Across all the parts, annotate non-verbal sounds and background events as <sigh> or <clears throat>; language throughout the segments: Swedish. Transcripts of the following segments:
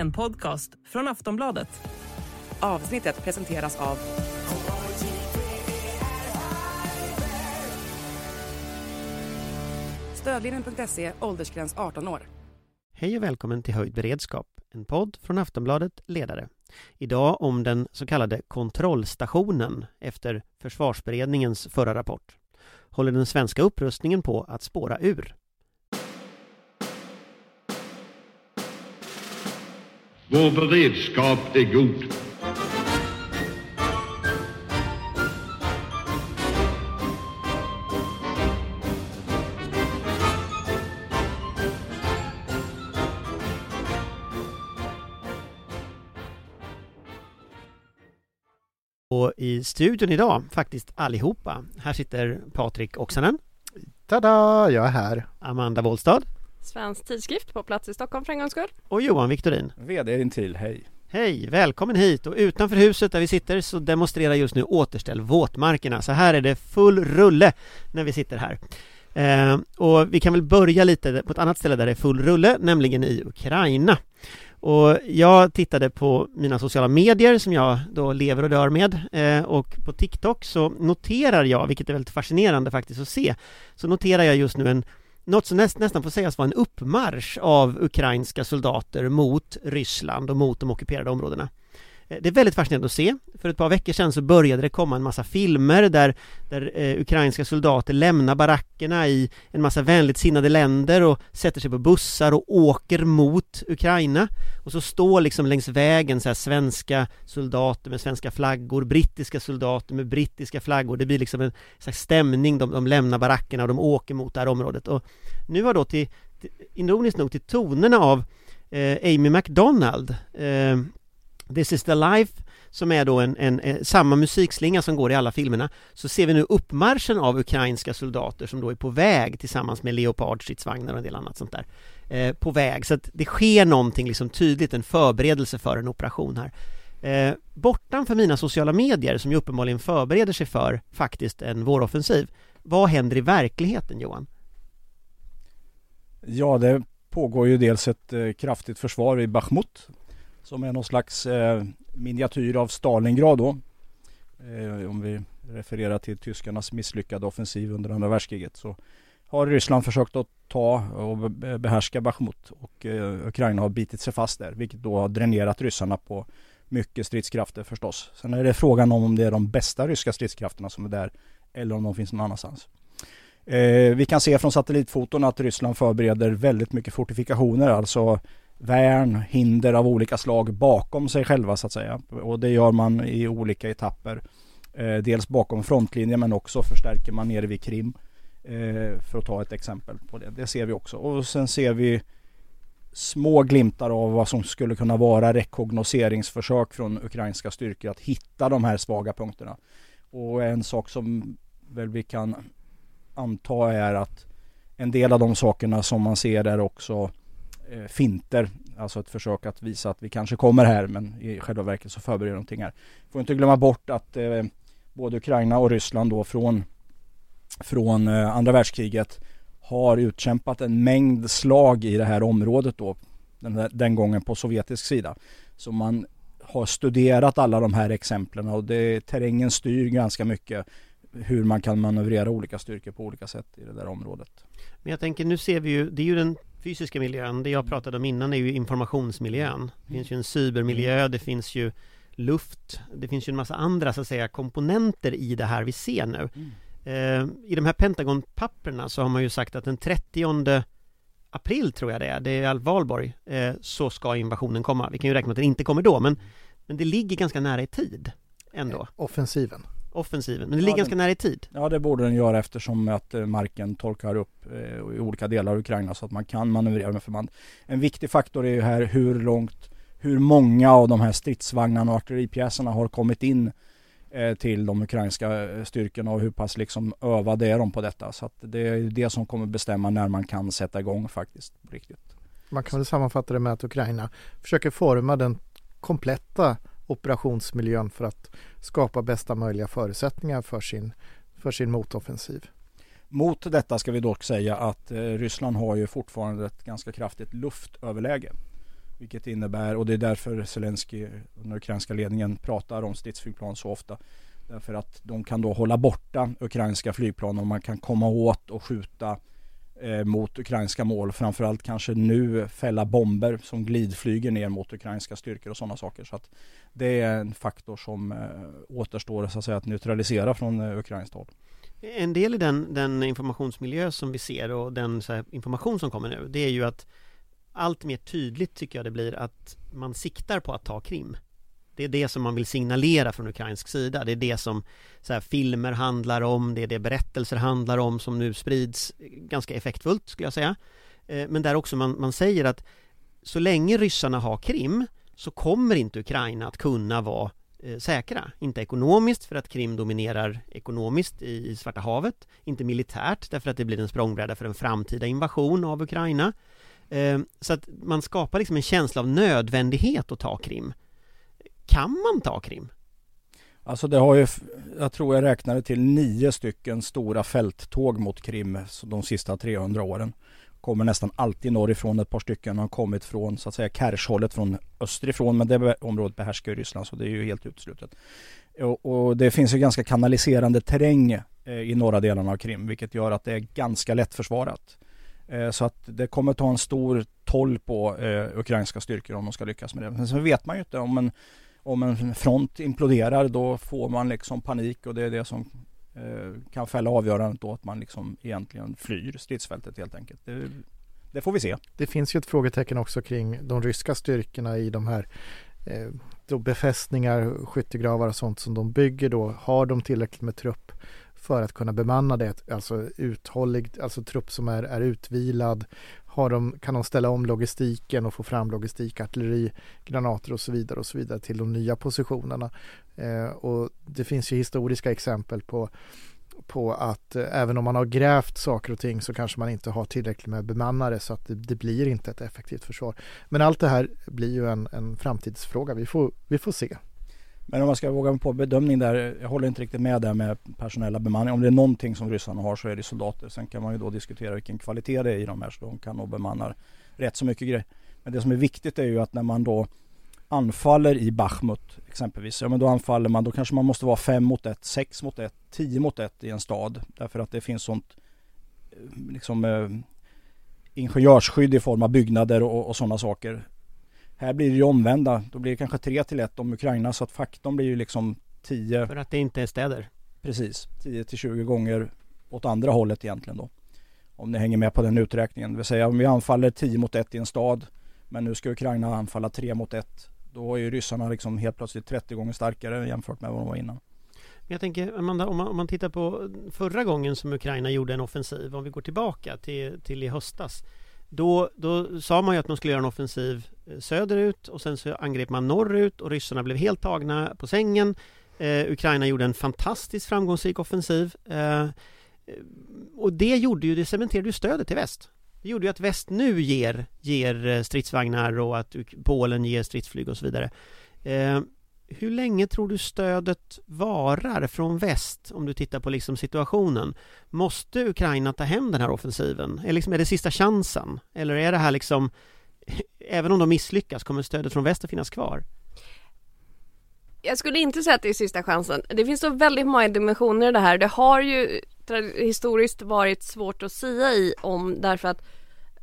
en podcast från Aftonbladet. Avsnittet presenteras av Stödlinjen.se, åldersgräns 18 år. Hej och välkommen till Höjd beredskap, en podd från Aftonbladet Ledare. Idag om den så kallade kontrollstationen efter Försvarsberedningens förra rapport. Håller den svenska upprustningen på att spåra ur? Vår beredskap är god. Och i studion idag, faktiskt allihopa. Här sitter Patrik Oksanen, Tada! Jag är här. Amanda Wollstad Svensk tidskrift på plats i Stockholm för en gångs skull. och Johan Viktorin. VD intill, hej. Hej, välkommen hit! Och utanför huset där vi sitter så demonstrerar just nu Återställ våtmarkerna. Så här är det full rulle när vi sitter här. Eh, och vi kan väl börja lite på ett annat ställe där det är full rulle, nämligen i Ukraina. Och jag tittade på mina sociala medier som jag då lever och dör med eh, och på TikTok så noterar jag, vilket är väldigt fascinerande faktiskt att se, så noterar jag just nu en något som näst, nästan får sägas vara en uppmarsch av ukrainska soldater mot Ryssland och mot de ockuperade områdena. Eh, det är väldigt fascinerande att se. För ett par veckor sedan så började det komma en massa filmer där, där eh, ukrainska soldater lämnar barackerna i en massa vänligt sinnade länder och sätter sig på bussar och åker mot Ukraina. Och så står liksom längs vägen så här svenska soldater med svenska flaggor, brittiska soldater med brittiska flaggor. Det blir liksom en slags stämning, de, de lämnar barackerna och de åker mot det här området. Och nu har då till, till ironiskt nog till tonerna av eh, Amy Macdonald eh, This is the life som är då en, en, en, samma musikslinga som går i alla filmerna. Så ser vi nu uppmarschen av ukrainska soldater som då är på väg tillsammans med Leopard stridsvagnar och en del annat sånt där eh, på väg. Så att det sker någonting liksom tydligt, en förberedelse för en operation här. Eh, bortanför mina sociala medier som ju uppenbarligen förbereder sig för faktiskt en våroffensiv vad händer i verkligheten Johan? Ja, det pågår ju dels ett eh, kraftigt försvar i Bachmut som är någon slags eh, miniatyr av Stalingrad då. Eh, om vi refererar till tyskarnas misslyckade offensiv under andra världskriget så har Ryssland försökt att ta och behärska Bachmut och eh, Ukraina har bitit sig fast där vilket då har dränerat ryssarna på mycket stridskrafter förstås. Sen är det frågan om om det är de bästa ryska stridskrafterna som är där eller om de finns någon annanstans. Eh, vi kan se från satellitfoton att Ryssland förbereder väldigt mycket fortifikationer, alltså värn, hinder av olika slag bakom sig själva så att säga. Och det gör man i olika etapper. Eh, dels bakom frontlinjen men också förstärker man nere vid Krim. Eh, för att ta ett exempel på det. Det ser vi också. Och sen ser vi små glimtar av vad som skulle kunna vara rekognoseringsförsök från ukrainska styrkor att hitta de här svaga punkterna. Och en sak som väl vi kan anta är att en del av de sakerna som man ser är också eh, finter. Alltså ett försök att visa att vi kanske kommer här men i själva verket så förbereder någonting här. Får inte glömma bort att eh, både Ukraina och Ryssland då från, från eh, andra världskriget har utkämpat en mängd slag i det här området då. Den, där- den gången på sovjetisk sida. Så man har studerat alla de här exemplen och det, terrängen styr ganska mycket hur man kan manövrera olika styrkor på olika sätt i det där området. Men jag tänker, nu ser vi ju, det är ju den fysiska miljön, det jag pratade om innan är ju informationsmiljön. Det finns ju en cybermiljö, det finns ju luft, det finns ju en massa andra så att säga komponenter i det här vi ser nu. Eh, I de här Pentagon-papperna så har man ju sagt att den 30 april tror jag det är, det är Al Valborg, eh, så ska invasionen komma. Vi kan ju räkna med att den inte kommer då, men, men det ligger ganska nära i tid ändå, offensiven. Offensiven. Men det Ja, ligger den- ganska nära i tid. Ja det borde den göra eftersom att eh, marken torkar upp eh, i olika delar av Ukraina så att man kan manövrera med förband. En viktig faktor är ju här hur långt, hur många av de här stridsvagnarna och artilleripjäserna har kommit in eh, till de ukrainska styrkorna och hur pass liksom övade är de på detta. Så att det är det som kommer bestämma när man kan sätta igång faktiskt på riktigt. Man kan väl sammanfatta det med att Ukraina försöker forma den kompletta operationsmiljön för att skapa bästa möjliga förutsättningar för sin, för sin motoffensiv. Mot detta ska vi dock säga att eh, Ryssland har ju fortfarande ett ganska kraftigt luftöverläge. Vilket innebär, och det är därför Zelensky och den ukrainska ledningen pratar om stridsflygplan så ofta. Därför att de kan då hålla borta ukrainska flygplan och man kan komma åt och skjuta eh, mot ukrainska mål. Framförallt kanske nu fälla bomber som glidflyger ner mot ukrainska styrkor och sådana saker. Så att det är en faktor som eh, återstår så att, säga, att neutralisera från eh, ukrainskt håll. En del i den, den informationsmiljö som vi ser och den här, information som kommer nu, det är ju att allt mer tydligt tycker jag det blir att man siktar på att ta Krim. Det är det som man vill signalera från ukrainsk sida. Det är det som så här, filmer handlar om, det är det berättelser handlar om som nu sprids ganska effektfullt skulle jag säga. Eh, men där också man, man säger att så länge ryssarna har Krim så kommer inte Ukraina att kunna vara eh, säkra. Inte ekonomiskt för att Krim dominerar ekonomiskt i Svarta havet. Inte militärt därför att det blir en språngbräda för en framtida invasion av Ukraina. Eh, så att man skapar liksom en känsla av nödvändighet att ta Krim. Kan man ta Krim? Alltså det har ju, jag tror jag räknade till nio stycken stora fälttåg mot Krim de sista 300 åren. Kommer nästan alltid norrifrån, ett par stycken har kommit från så att säga Kershållet från österifrån men det området behärskar Ryssland så det är ju helt uteslutet. Och, och, det finns ju ganska kanaliserande terräng eh, i norra delarna av Krim vilket gör att det är ganska lättförsvarat. försvarat. så att det kommer ta en stor toll på eh, ukrainska styrkor om de ska lyckas med det. Men sen vet man ju inte om en om en front imploderar då får man liksom panik och det är det som eh, kan fälla avgörandet då att man liksom egentligen flyr stridsfältet helt enkelt. Det, det, får vi se. Det finns ju ett frågetecken också kring de ryska styrkorna i de här eh, då befästningar, skyttegravar och sånt som de bygger då. Har de tillräckligt med trupp för att kunna bemanna det, alltså uthållig, alltså trupp som är, är utvilad, har de, kan de ställa om logistiken och få fram logistik, artilleri, granater och så vidare och så vidare till de nya positionerna. Eh, och det finns ju historiska exempel på på att eh, även om man har grävt saker och ting så kanske man inte har tillräckligt med bemannare så att det, det blir inte ett effektivt försvar. Men allt det här blir ju en, en framtidsfråga. Vi får, vi får se. Men om man ska våga mig på bedömning där, jag håller inte riktigt med där med personella bemanning. Om det är någonting som ryssarna har så är det soldater. Sen kan man ju då diskutera vilken kvalitet det är i de här så de kan nog bemanna rätt så mycket grejer. Men det som är viktigt är ju att när man då anfaller i Bachmut exempelvis, ja men då anfaller man, då kanske man måste vara 5 mot 1, 6 mot 1, 10 mot 1 i en stad. Därför att det finns sånt eh, liksom eh, ingenjörsskydd i form av byggnader och, och sådana saker. Här blir det ju omvända. Då blir det kanske 3 till 1 om Ukraina så att faktorn blir ju liksom 10 För att det inte är städer Precis, 10 till 20 gånger åt andra hållet egentligen då. Om ni hänger med på den uträkningen. Det vill säga om vi anfaller 10 mot 1 i en stad men nu ska Ukraina anfalla 3 mot 1. Då är ju ryssarna liksom helt plötsligt 30 gånger starkare jämfört med vad de var innan. Jag tänker, Amanda, om man, om man tittar på förra gången som Ukraina gjorde en offensiv, om vi går tillbaka till, till i höstas då, då sa man ju att man skulle göra en offensiv eh, söderut och sen så angrep man norrut och ryssarna blev helt tagna på sängen. Eh, Ukraina gjorde en fantastiskt framgångsrik offensiv. Eh, och det gjorde ju, det cementerade ju stödet till väst. Det gjorde ju att väst nu ger, ger eh, stridsvagnar och att Polen ger stridsflyg och så vidare. Eh, hur länge tror du stödet varar från väst om du tittar på liksom situationen? Måste Ukraina ta hem den här offensiven? Är, liksom, är det sista chansen? Eller är det här liksom <laughs> även om de misslyckas kommer stödet från väst att finnas kvar? Jag skulle inte säga att det är sista chansen. Det finns så väldigt många dimensioner i det här. Det har ju historiskt varit svårt att säga i om därför att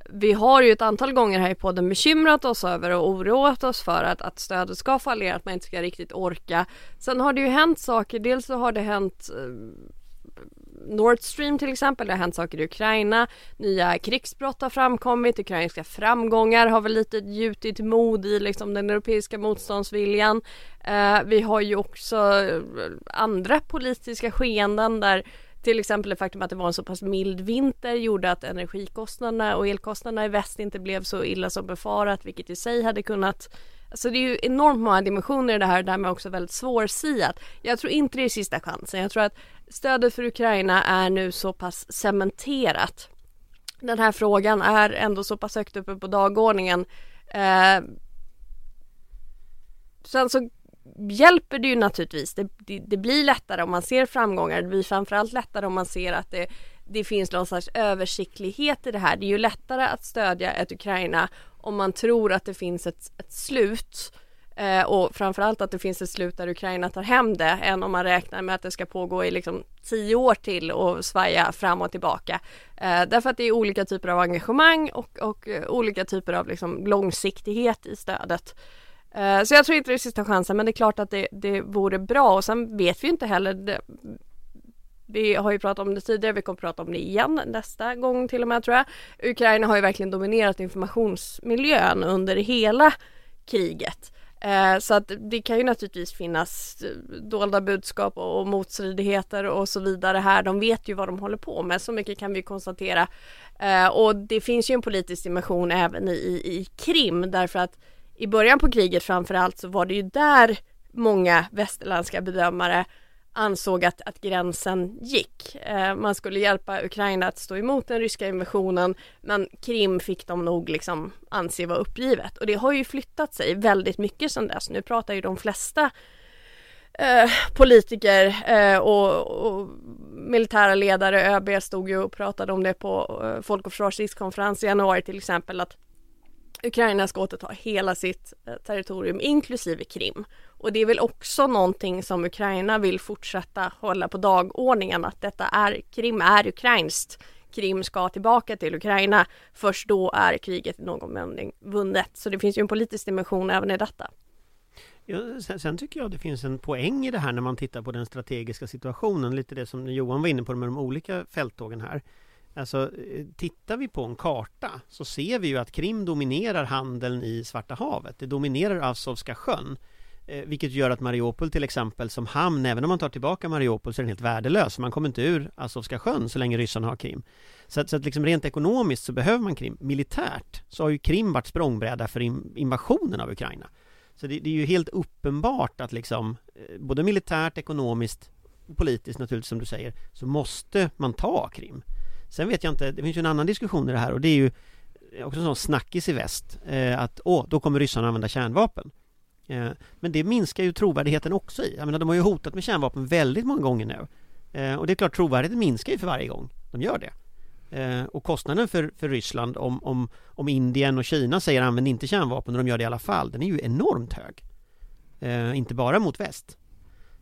vi har ju ett antal gånger här i podden bekymrat oss över och oroat oss för att, att stödet ska fallera, att man inte ska riktigt orka. Sen har det ju hänt saker, dels så har det hänt eh, Nord Stream till exempel, det har hänt saker i Ukraina, nya krigsbrott har framkommit, ukrainska framgångar har väl lite gjutit mod i liksom den europeiska motståndsviljan. Eh, vi har ju också eh, andra politiska skeenden där till exempel det faktum att det var en så pass mild vinter gjorde att energikostnaderna och elkostnaderna i väst inte blev så illa som befarat vilket i sig hade kunnat Alltså det är ju enormt många dimensioner i det här och därmed också väldigt svårsiat. Jag tror inte det är sista chansen. Jag tror att stödet för Ukraina är nu så pass cementerat. Den här frågan är ändå så pass högt uppe på dagordningen. Eh, sen så hjälper det ju naturligtvis. Det, det, det, blir lättare om man ser framgångar. Det blir framförallt lättare om man ser att det, det finns någon slags översiktlighet i det här. Det är ju lättare att stödja ett Ukraina om man tror att det finns ett, ett slut eh, och framförallt att det finns ett slut där Ukraina tar hem det än om man räknar med att det ska pågå i liksom tio år till och svaja fram och tillbaka. Eh, därför att det är olika typer av engagemang och, och eh, olika typer av liksom långsiktighet i stödet. Eh, så jag tror inte det är sista chansen men det är klart att det, det vore bra och sen vet vi inte heller det, vi har ju pratat om det tidigare, vi kommer prata om det igen nästa gång till och med tror jag. Ukraina har ju verkligen dominerat informationsmiljön under hela kriget. Eh, så att det kan ju naturligtvis finnas eh, dolda budskap och motstridigheter och så vidare här. De vet ju vad de håller på med, så mycket kan vi konstatera. Och det finns ju en politisk dimension även i, i, i Krim därför att i början på kriget framförallt så var det ju där många västerländska bedömare ansåg att, att gränsen gick. Eh, man skulle hjälpa Ukraina att stå emot den ryska invasionen men Krim fick de nog liksom anse var uppgivet och det har ju flyttat sig väldigt mycket sedan dess. Nu pratar ju de flesta eh, politiker eh, och, och, militära ledare, ÖB stod ju och pratade om det på eh, Folk och Försvars rikskonferens i januari till exempel att Ukraina ska återta hela sitt eh, territorium inklusive Krim. Och det är väl också någonting som Ukraina vill fortsätta hålla på dagordningen att detta är, Krim är ukrainskt. Krim ska tillbaka till Ukraina. Först då är kriget i någon mening vunnet. Så det finns ju en politisk dimension även i detta. Ja, sen, sen, tycker jag det finns en poäng i det här när man tittar på den strategiska situationen. Lite det som Johan var inne på med de olika fälttågen här. Alltså, eh, tittar vi på en karta så ser vi ju att Krim dominerar handeln i Svarta havet. Det dominerar Azovska sjön. Eh, vilket gör att Mariupol till exempel som hamn, även om man tar tillbaka Mariupol så är den helt värdelös. Man kommer inte ur Azovska sjön så länge ryssarna har Krim. Så att, så att liksom rent ekonomiskt så behöver man Krim. Militärt så har ju Krim varit språngbräda för invasionen av Ukraina. Så det, det, är ju helt uppenbart att liksom eh, både militärt, ekonomiskt och politiskt naturligtvis som du säger så måste man ta Krim. Sen vet jag inte, det finns ju en annan diskussion i det här och det är ju också en sån snackis i väst eh, att åh, då kommer ryssarna använda kärnvapen. Eh, men det minskar ju trovärdigheten också i. Jag menar, de har ju hotat med kärnvapen väldigt många gånger nu. Eh, och det är klart, trovärdigheten minskar ju för varje gång de gör det. Eh, och kostnaden för, för Ryssland om, om, om Indien och Kina säger använd inte kärnvapen och de gör det i alla fall, den är ju enormt hög. Eh, inte bara mot väst.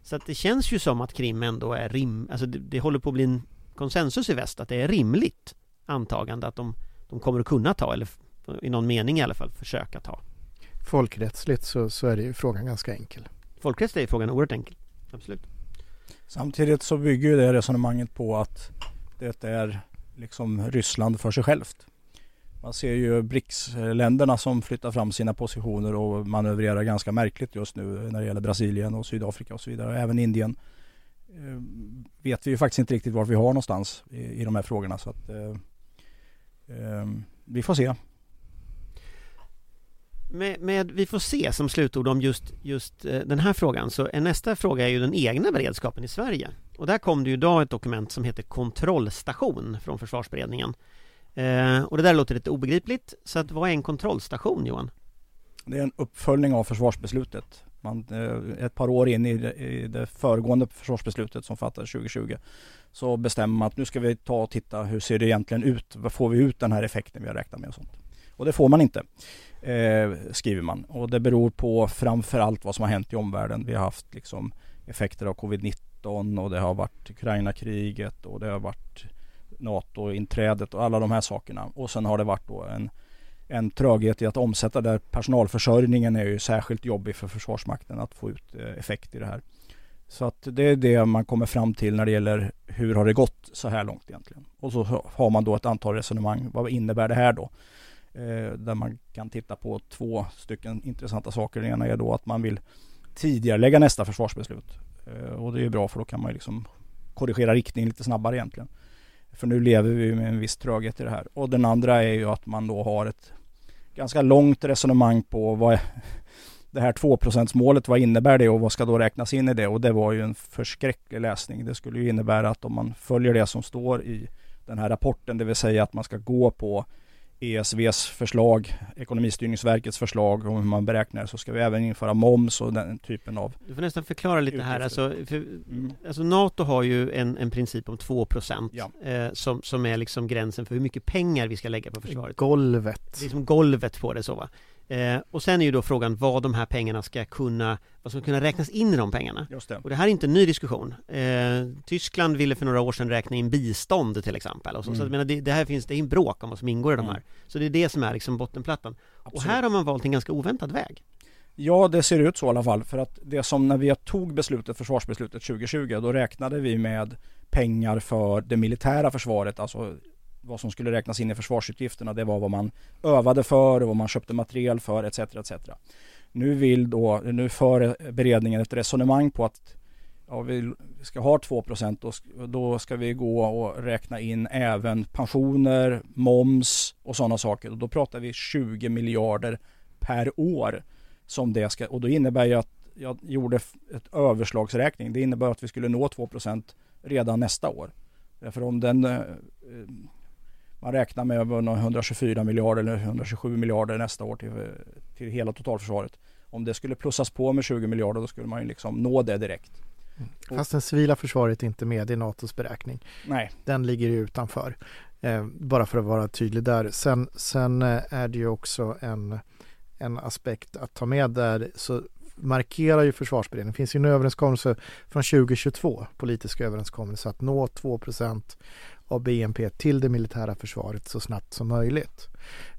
Så att det känns ju som att Krim ändå är rim... Alltså det, det håller på att bli en konsensus i väst att det är rimligt antagande att de, de kommer att kunna ta, eller i någon mening i alla fall försöka ta. Folkrättsligt så, så är det ju frågan ganska enkel. Folkrättsligt är frågan oerhört enkel, absolut. Samtidigt så bygger ju det resonemanget på att det är liksom Ryssland för sig självt. Man ser ju BRICS-länderna som flyttar fram sina positioner och manövrerar ganska märkligt just nu när det gäller Brasilien och Sydafrika och så vidare. Även Indien vet vi ju faktiskt inte riktigt var vi har någonstans i, i de här frågorna. Så att, eh, eh, vi får se. Med, med, vi får se som slutord om just, just eh, den här frågan så är nästa fråga är ju den egna beredskapen i Sverige. Och där kom det ju idag ett dokument som heter kontrollstation från försvarsberedningen. Eh, och det där låter lite obegripligt. Så att, vad är en kontrollstation Johan? Det är en uppföljning av försvarsbeslutet. Man, eh, ett par år in i det, i det föregående försvarsbeslutet som fattades 2020 så bestämmer man att nu ska vi ta och titta hur ser det egentligen ut? Vad får vi ut den här effekten vi har räknat med och sånt? Och det får man inte, eh, skriver man. Och det beror på framförallt vad som har hänt i omvärlden. Vi har haft liksom effekter av covid-19 och det har varit Ukraina-kriget och det har varit NATO-inträdet och alla de här sakerna. Och sen har det varit då en, en tröghet i att omsätta där personalförsörjningen är ju särskilt jobbig för Försvarsmakten att få ut eh, effekt i det här. Så att det är det man kommer fram till när det gäller hur har det gått så här långt egentligen. Och så har man då ett antal resonemang. Vad innebär det här då? Eh, där man kan titta på två stycken intressanta saker. Det ena är då att man vill tidigarelägga nästa försvarsbeslut. Eh, och det är bra för då kan man liksom korrigera riktning lite snabbare egentligen. För nu lever vi med en viss tröghet i det här. Och den andra är ju att man då har ett ganska långt resonemang på vad <laughs> det här 2 målet, vad innebär det och vad ska då räknas in i det? Och det var ju en förskräcklig läsning. Det skulle ju innebära att om man följer det som står i den här rapporten, det vill säga att man ska gå på ESVs förslag, Ekonomistyrningsverkets förslag om hur man beräknar så ska vi även införa moms och den typen av Du får nästan förklara lite här. Utgifter. Alltså, för, Mm. alltså NATO har ju en, en princip om 2 Ja. eh, som, som är liksom gränsen för hur mycket pengar vi ska lägga på försvaret. Golvet. Det är som golvet på det så va. Eh, och sen är ju då frågan vad de här pengarna ska kunna, vad som ska kunna räknas in i de pengarna. Just det. Och det här är inte en ny diskussion. Eh, Tyskland ville för några år sedan räkna in bistånd till exempel. Och så, så Mm. jag menar, det, det här finns, det är en bråk om vad som ingår i de Mm. här. Så det är det som är liksom bottenplattan. Och Absolut. här har man valt en ganska oväntad väg. Ja, det ser ut så i alla fall. För att det som när vi tog beslutet, försvarsbeslutet 2020, då räknade vi med pengar för det militära försvaret, alltså vad som skulle räknas in i försvarsutgifterna. Det var vad man övade för och vad man köpte materiel för etc. etc. Nu vill då, nu för beredningen ett resonemang på att ja, vi ska ha 2 procent och då ska vi gå och räkna in även pensioner, moms och sådana saker. Och då pratar vi 20 miljarder per år som det ska, och då innebär ju att jag gjorde ett överslagsräkning. Det innebär att vi skulle nå 2% redan nästa år. Därför om den, eh, man räknar med över nå 124 miljarder eller 127 miljarder nästa år till, till hela totalförsvaret. Om det skulle plussas på med 20 miljarder då skulle man ju liksom nå det direkt. Fast det civila försvaret är inte med i NATOs beräkning. Nej, Den ligger ju utanför. Eh, bara för att vara tydlig där. Sen, sen eh, är det ju också en, en aspekt att ta med där. Så markerar ju försvarsberedningen. Det finns ju en överenskommelse från 2022, politisk överenskommelse, att nå 2 av BNP till det militära försvaret så snabbt som möjligt.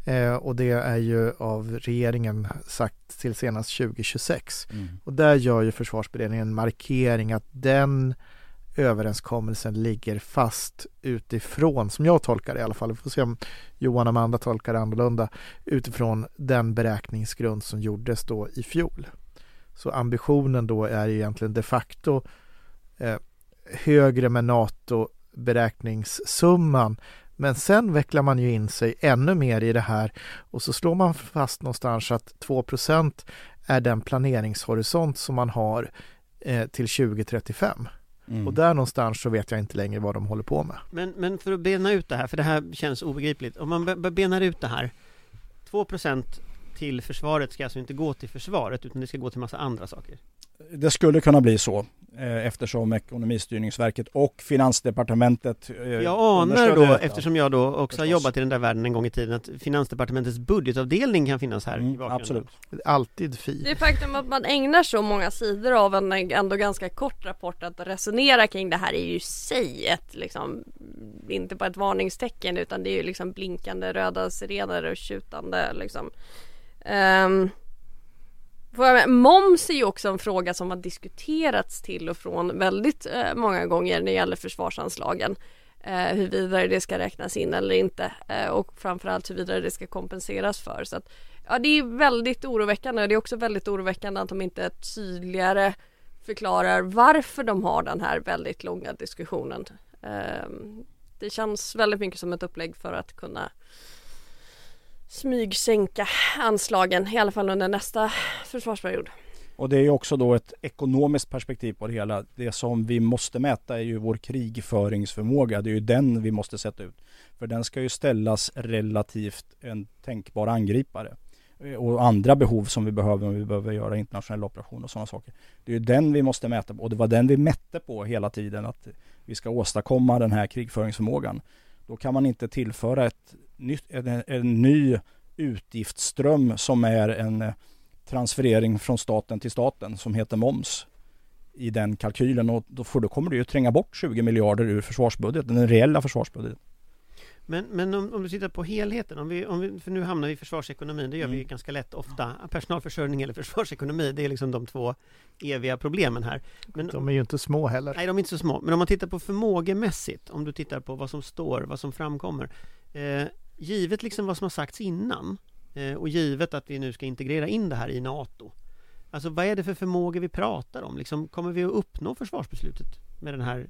Eh, och det är ju av regeringen sagt till senast 2026. Och där gör ju försvarsberedningen en markering att den överenskommelsen ligger fast utifrån, som jag tolkar det i alla fall, vi får se om Johan och Amanda tolkar det annorlunda, utifrån den beräkningsgrund som gjordes då i fjol. Så ambitionen då är egentligen de facto eh, högre med NATO beräkningssumman men sen vecklar man ju in sig ännu mer i det här och så slår man fast någonstans att 2% är den planeringshorisont som man har eh, till 2035. Mm. Och där någonstans så vet jag inte längre vad de håller på med. Men, men för att bena ut det här, för det här känns obegripligt. Om man be- be- benar ut det här 2% till försvaret ska alltså inte gå till försvaret utan det ska gå till massa andra saker. Det skulle kunna bli så eh, eftersom Ekonomistyrningsverket och Finansdepartementet eh, Jag anar då, detta. eftersom jag då också har Förstås. jobbat i den där världen en gång i tiden, att Finansdepartementets budgetavdelning kan finnas här i Mm, bakgrunden. absolut. Alltid fi. Det faktum att man ägnar så många sidor av en ändå ganska kort rapport att resonera kring det här är ju i sig ett liksom inte bara ett varningstecken utan det är ju liksom blinkande röda sirener och tjutande liksom. Med, moms är ju också en fråga som har diskuterats till och från väldigt eh, många gånger när det gäller försvarsanslagen. Eh, huruvida det ska räknas in eller inte eh, och framförallt huruvida det ska kompenseras för. Så att, ja, det är väldigt oroväckande och det är också väldigt oroväckande att de inte tydligare förklarar varför de har den här väldigt långa diskussionen. Eh, det känns väldigt mycket som ett upplägg för att kunna smygsänka anslagen i alla fall under nästa försvarsperiod. Och det är ju också då ett ekonomiskt perspektiv på det hela. Det som vi måste mäta är ju vår krigföringsförmåga. Det är ju den vi måste sätta ut. För den ska ju ställas relativt en tänkbar angripare. Eh, och andra behov som vi behöver om vi behöver göra internationella operationer och sådana saker. Det är ju den vi måste mäta på. Och det var den vi mätte på hela tiden. Att vi ska åstadkomma den här krigföringsförmågan. Då kan man inte tillföra ett en, en ny utgiftsström som är en eh, transferering från staten till staten som heter moms i den kalkylen och då, får, då kommer det ju tränga bort 20 miljarder ur försvarsbudgeten, den reella försvarsbudgeten. Men, men om, om du tittar på helheten, om vi, om vi, för nu hamnar vi i försvarsekonomin, det gör vi ju Mm. ganska lätt ofta. Personalförsörjning eller försvarsekonomi, det är liksom de två eviga problemen här. Men, De är ju inte små heller. Nej, de är inte så små. Men om man tittar på förmågemässigt, om du tittar på vad som står, vad som framkommer. Eh, givet liksom vad som har sagts innan eh, och givet att vi nu ska integrera in det här i NATO. Alltså vad är det för förmågor vi pratar om? Liksom, kommer vi att uppnå försvarsbeslutet med den här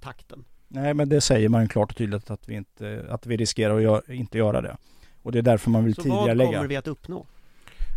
takten? Nej men det säger man klart och tydligt att vi, inte, att vi riskerar att gör, inte göra det. Och det är därför man vill Så vad kommer vi att uppnå?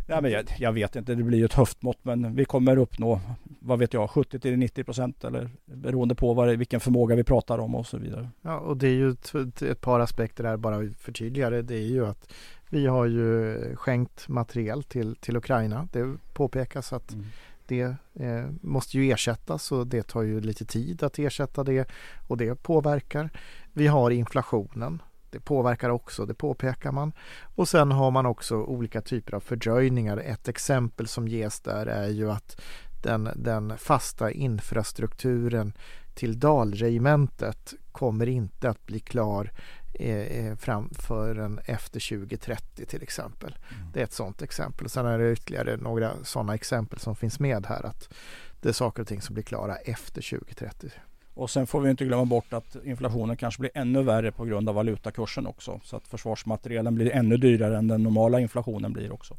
Ja, men jag, jag vet inte, det blir ju ett höftmått men vi kommer uppnå, vad vet jag, 70 till 90 procent eller beroende på vad det, vilken förmåga vi pratar om och så vidare. Ja, och det är ju ett, ett par aspekter där bara förtydligare. Det är ju att vi har ju skänkt materiel till, till Ukraina. Det påpekas att Mm. det eh, måste ju ersättas och det tar ju lite tid att ersätta det och det påverkar. Vi har inflationen. Det påverkar också, det påpekar man. Och sen har man också olika typer av fördröjningar. Ett exempel som ges där är ju att den, den fasta infrastrukturen till Dalregementet kommer inte att bli klar eh, eh, fram förrän efter 2030 till exempel. Det är ett sådant exempel. Sen är det ytterligare några sådana exempel som finns med här att det är saker och ting som blir klara efter 2030. Och sen får vi inte glömma bort att inflationen kanske blir ännu värre på grund av valutakursen också. Så att försvarsmaterielen blir ännu dyrare än den normala inflationen blir också.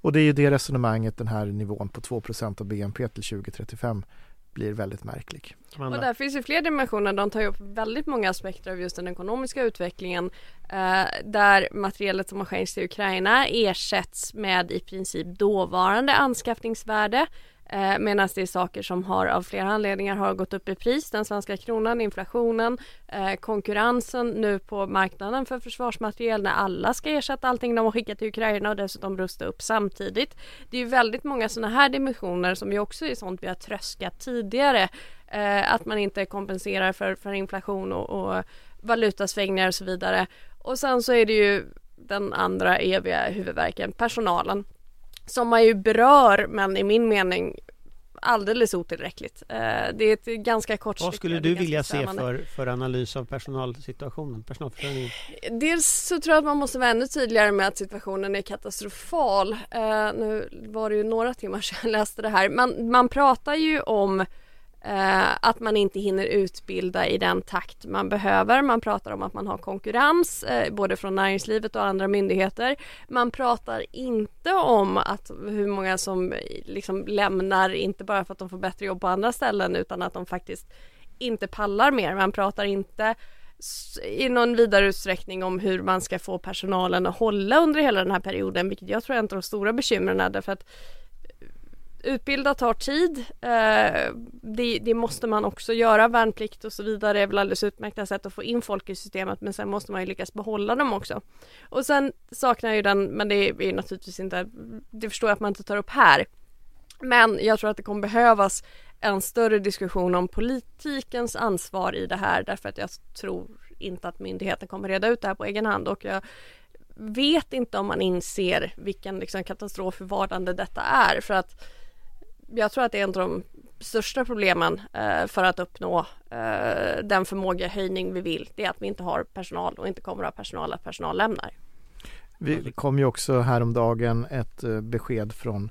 Och det är ju det resonemanget, den här nivån på 2% av BNP till 2035 blir väldigt märklig. Och där finns ju fler dimensioner. De tar ju upp väldigt många aspekter av just den ekonomiska utvecklingen. Eh, där materialet som har skänkts till Ukraina ersätts med i princip dåvarande anskaffningsvärde. Eh, Medan det är saker som har av flera anledningar har gått upp i pris. Den svenska kronan, inflationen, eh, konkurrensen nu på marknaden för försvarsmateriel när alla ska ersätta allting de har skickat till Ukraina och dessutom rusta upp samtidigt. Det är ju väldigt många sådana här dimensioner som ju också är sånt vi har tröskat tidigare. Eh, att man inte kompenserar för, för inflation och, och valutasvängningar och så vidare. Och sen så är det ju den andra eviga huvudvärken, personalen. Som man ju berör men i min mening alldeles otillräckligt. Eh, det är ett ganska kort Vad skulle du vilja se för, för analys av personalsituationen, personalförsörjningen? Dels så tror jag att man måste vara ännu tydligare med att situationen är katastrofal. Eh, nu var det ju några timmar sedan jag läste det här. Man, man pratar ju om Eh, att man inte hinner utbilda i den takt man behöver. Man pratar om att man har konkurrens eh, både från näringslivet och andra myndigheter. Man pratar inte om att hur många som liksom lämnar, inte bara för att de får bättre jobb på andra ställen utan att de faktiskt inte pallar mer. Man pratar inte i någon vidare utsträckning om hur man ska få personalen att hålla under hela den här perioden, vilket jag tror är en av de stora bekymren därför att utbilda tar tid. Eh, det, det måste man också göra, värnplikt och så vidare är väl alldeles utmärkta sätt att få in folk i systemet men sen måste man ju lyckas behålla dem också. Och sen saknar jag ju den, men det är naturligtvis inte, det förstår jag att man inte tar upp här. Men jag tror att det kommer behövas en större diskussion om politikens ansvar i det här därför att jag tror inte att myndigheten kommer reda ut det här på egen hand och jag vet inte om man inser vilken liksom, katastrof i vardande detta är för att jag tror att det är en av de största problemen eh, för att uppnå eh, den förmågehöjning vi vill. Det är att vi inte har personal och inte kommer att ha personal att personal lämnar. Vi kom ju också häromdagen ett eh, besked från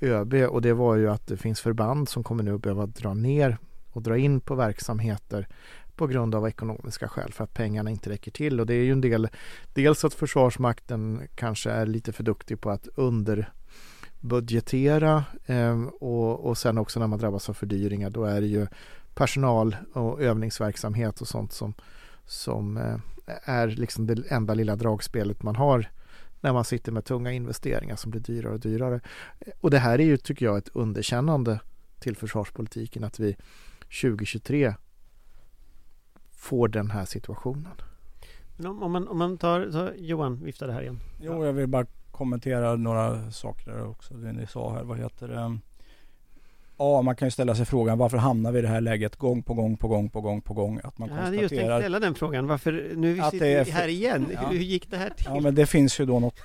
ÖB och det var ju att det finns förband som kommer nu att behöva dra ner och dra in på verksamheter på grund av ekonomiska skäl för att pengarna inte räcker till och det är ju en del dels att Försvarsmakten kanske är lite för duktig på att under eh, och, och sen också när man drabbas av fördyringar då är det ju personal och övningsverksamhet och sånt som, som eh, är liksom det enda lilla dragspelet man har när man sitter med tunga investeringar som blir dyrare och dyrare. Och det här är ju, tycker jag, ett underkännande till försvarspolitiken att vi 2023 får den här situationen. Men om, om, man, om man tar, tar Johan, vifta det här igen. Jo, jag vill bara kommentera några saker där också. Det ni sa här, vad heter det? Ja, man kan ju ställa sig frågan varför hamnar vi i det här läget gång på gång på gång på gång på gång? Att man Jag hade just tänkt ställa den frågan. Varför, nu sitter det är vi här igen. Ja. Hur, hur gick det här till? Ja men det finns ju då något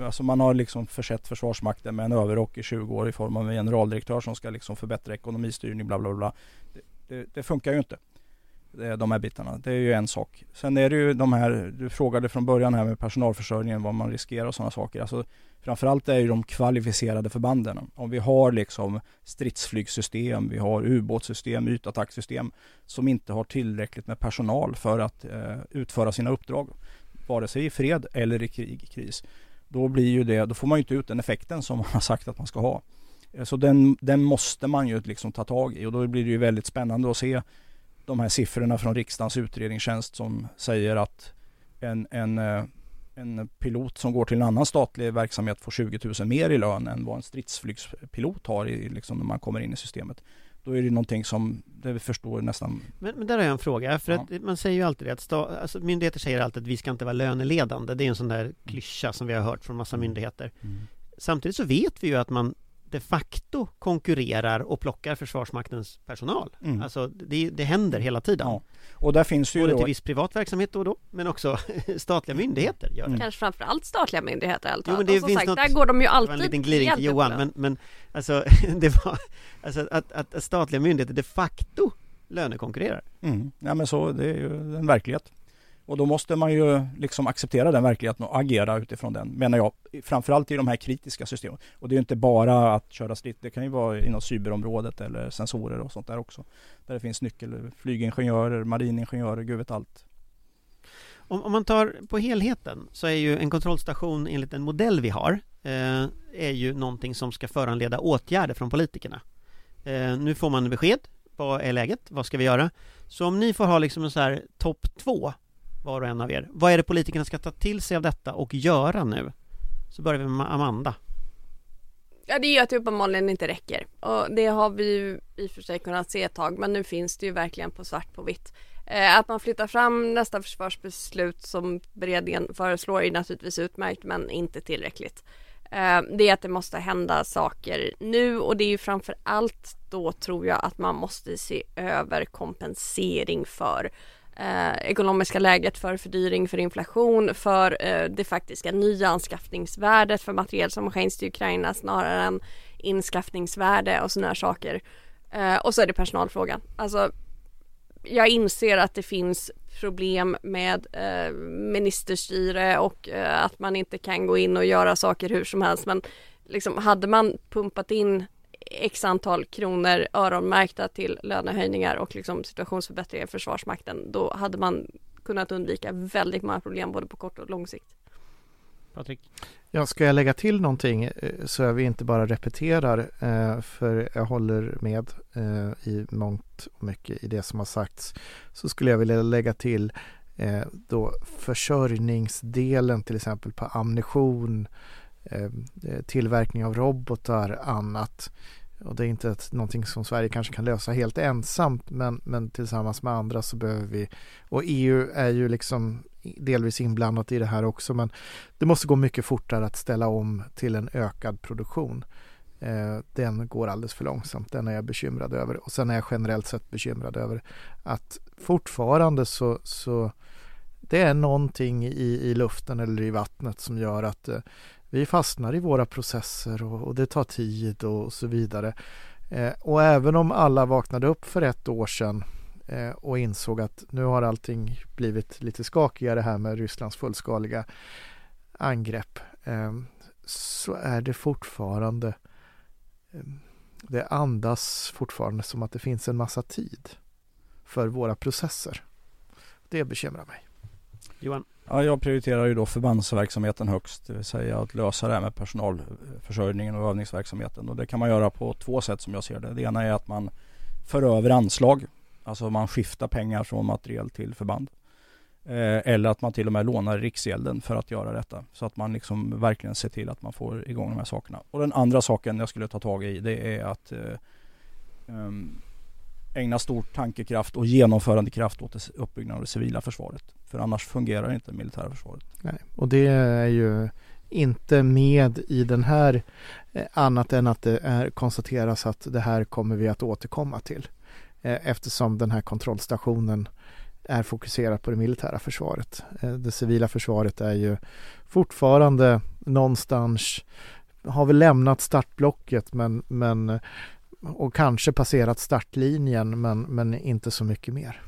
Alltså man har liksom försett Försvarsmakten med en överrock i 20 år i form av en generaldirektör som ska liksom förbättra ekonomistyrning bla bla bla. Det, det, det funkar ju inte. Eh, de här bitarna. Det är ju en sak. Sen är det ju de här, du frågade från början här med personalförsörjningen, vad man riskerar och sådana saker. Alltså framförallt är ju de kvalificerade förbanden. Om vi har liksom stridsflygsystem, vi har ubåtssystem, ytattacksystem som inte har tillräckligt med personal för att eh, utföra sina uppdrag vare sig i fred eller i krig, kris. Då blir ju det, då får man ju inte ut den effekten som man har sagt att man ska ha. Eh, så den, den måste man ju liksom ta tag i och då blir det ju väldigt spännande att se de här siffrorna från riksdagens utredningstjänst som säger att en, en, eh, en pilot som går till en annan statlig verksamhet får 20 000 mer i lön än vad en stridsflygspilot har i, liksom, när man kommer in i systemet. Då är det någonting som, det vi förstår nästan... Men, men där har jag en fråga, för Ja. att man säger ju alltid det att sta, alltså myndigheter säger alltid att vi ska inte vara löneledande. Det är en sån där klyscha som vi har hört från massa myndigheter. Samtidigt så vet vi ju att man de facto konkurrerar och plockar Försvarsmaktens personal. Mm. Alltså det, det händer hela tiden. Ja. Och där finns det ju Både då... till viss privat verksamhet då och då, men också <laughs> statliga myndigheter gör det. Mm. Kanske framförallt statliga myndigheter helt Jo, men det Och som finns sagt, något- där går de ju Det alltid var en liten gliring till Johan, men, men alltså, <laughs> det var, alltså att, att, att statliga myndigheter de facto lönekonkurrerar. Mm. Ja men så, det är ju en verklighet. Och då måste man ju liksom acceptera den verkligheten och agera utifrån den, menar jag. Framförallt i de här kritiska systemen. Och det är ju inte bara att köra stritt, det kan ju vara inom cyberområdet eller sensorer och sånt där också. Där det finns nyckel, flygingenjörer, mariningenjörer, gud vet allt. Om, om man tar på helheten så är ju en kontrollstation enligt den modell vi har eh, är ju någonting som ska föranleda åtgärder från politikerna. Eh, nu får man besked. Vad är läget? Vad ska vi göra? Så om ni får ha liksom en så här topp två var och en av er. Vad är det politikerna ska ta till sig av detta och göra nu? Så börjar vi med Amanda. Ja det är ju att det uppenbarligen inte räcker och det har vi ju i och för sig kunnat se ett tag men nu finns det ju verkligen på svart på vitt. Eh, att man flyttar fram nästa försvarsbeslut som beredningen föreslår är naturligtvis utmärkt men inte tillräckligt. Eh, det är att det måste hända saker nu och det är ju framför allt då tror jag att man måste se över kompensering för eh, ekonomiska läget för fördyring, för inflation, för eh, det faktiska nyanskaffningsvärdet för materiel som skänks till Ukraina snarare än inskaffningsvärde och sådana här saker. Eh, och så är det personalfrågan. Alltså, jag inser att det finns problem med eh, ministerstyre och eh, att man inte kan gå in och göra saker hur som helst men liksom hade man pumpat in x antal kronor öronmärkta till lönehöjningar och liksom situationsförbättringar i Försvarsmakten då hade man kunnat undvika väldigt många problem både på kort och lång sikt. Patrik? Ja, ska jag lägga till någonting eh, så att vi inte bara repeterar eh, för jag håller med eh, i mångt och mycket i det som har sagts så skulle jag vilja lägga till då försörjningsdelen till exempel på ammunition, eh, Eh, eh, tillverkning av robotar, annat. Och det är inte ett, någonting som Sverige kanske kan lösa helt ensamt men, men tillsammans med andra så behöver vi och EU är ju liksom delvis inblandat i det här också men det måste gå mycket fortare att ställa om till en ökad produktion. Eh, den går alldeles för långsamt, den är jag bekymrad över. Och sen är jag generellt sett bekymrad över att fortfarande så, så det är någonting i, i luften eller i vattnet som gör att eh, vi fastnar i våra processer och, och det tar tid och, så vidare. Eh, och även om alla vaknade upp för ett år sedan eh, och insåg att nu har allting blivit lite skakigare här med Rysslands fullskaliga angrepp eh, så är det fortfarande eh, det andas fortfarande som att det finns en massa tid för våra processer. Det bekymrar mig. Johan? Ja, jag prioriterar ju då förbandsverksamheten högst, det vill säga att lösa det här med personalförsörjningen och övningsverksamheten. Och det kan man göra på två sätt som jag ser det. Det ena är att man för över anslag, alltså man skiftar pengar från materiel till förband. Eh, eller att man till och med lånar Riksgälden för att göra detta. Så att man liksom verkligen ser till att man får igång de här sakerna. Och den andra saken jag skulle ta tag i det är att eh, um, ägna stor tankekraft och genomförandekraft åt uppbyggnaden av det civila försvaret. För annars fungerar inte det militära försvaret. Nej, och det är ju inte med i den här eh, annat än att det är, konstateras att det här kommer vi att återkomma till eh, eftersom den här kontrollstationen är fokuserad på det militära försvaret. Eh, det civila försvaret är ju fortfarande någonstans har väl lämnat startblocket men, men och kanske passerat startlinjen men, men inte så mycket mer.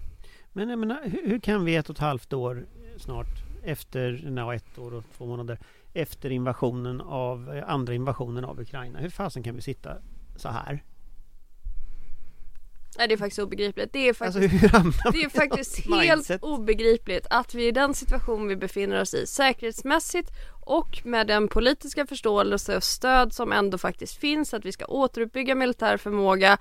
Men jag menar, hur, hur kan vi ett och ett halvt år snart efter, no, ett år och två månader efter invasionen av, eh, andra invasionen av Ukraina, hur fasen kan vi sitta så här? Nej det är faktiskt obegripligt. Det är faktiskt Alltså hur hamnar Det är faktiskt helt mindset? obegripligt att vi i den situation vi befinner oss i säkerhetsmässigt och med den politiska förståelse och stöd som ändå faktiskt finns att vi ska återuppbygga militär förmåga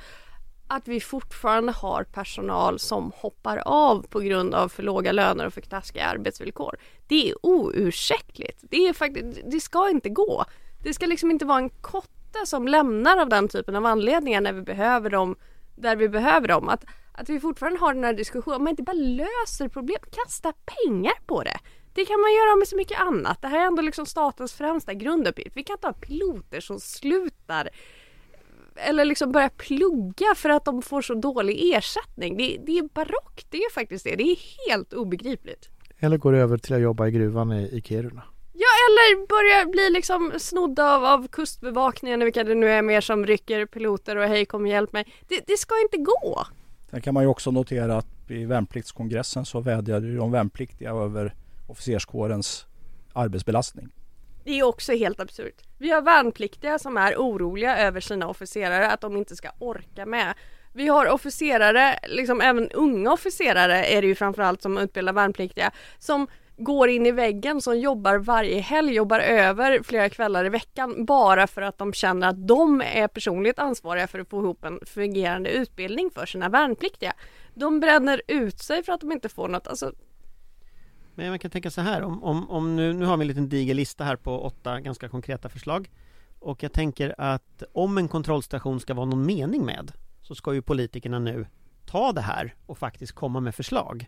att vi fortfarande har personal som hoppar av på grund av för låga löner och för taskiga arbetsvillkor. Det är oursäktligt. Det är faktiskt, det ska inte gå. Det ska liksom inte vara en kotte som lämnar av den typen av anledningar när vi behöver dem, där vi behöver dem. Att, att vi fortfarande har den här diskussionen, om man inte bara löser problem, kasta pengar på det. Det kan man göra med så mycket annat. Det här är ändå liksom statens främsta grunduppgift. Vi kan inte ha piloter som slutar eller liksom börjar plugga för att de får så dålig ersättning. Det, det är barockt, det är faktiskt det. Det är helt obegripligt. Eller går över till att jobba i gruvan i, i Kiruna. Eller börja bli liksom snodda av, av kustbevakningen, vilka det nu är mer som rycker piloter och hej kom hjälp mig. Det, det ska inte gå. Sen kan man ju också notera att i värnpliktskongressen så vädjade ju de värnpliktiga över officerskårens arbetsbelastning. Det är också helt absurt. Vi har värnpliktiga som är oroliga över sina officerare, att de inte ska orka med. Vi har officerare, liksom även unga officerare är det ju framförallt som utbildar värnpliktiga, som går in i väggen, som jobbar varje helg, jobbar över flera kvällar i veckan bara för att de känner att de är personligt ansvariga för att få ihop en fungerande utbildning för sina värnpliktiga. De bränner ut sig för att de inte får något, alltså. Men man kan tänka så här, om, om, om nu, nu har vi en liten diger lista här på åtta ganska konkreta förslag. Och jag tänker att om en kontrollstation ska vara någon mening med Så ska ju politikerna nu ta det här och faktiskt komma med förslag.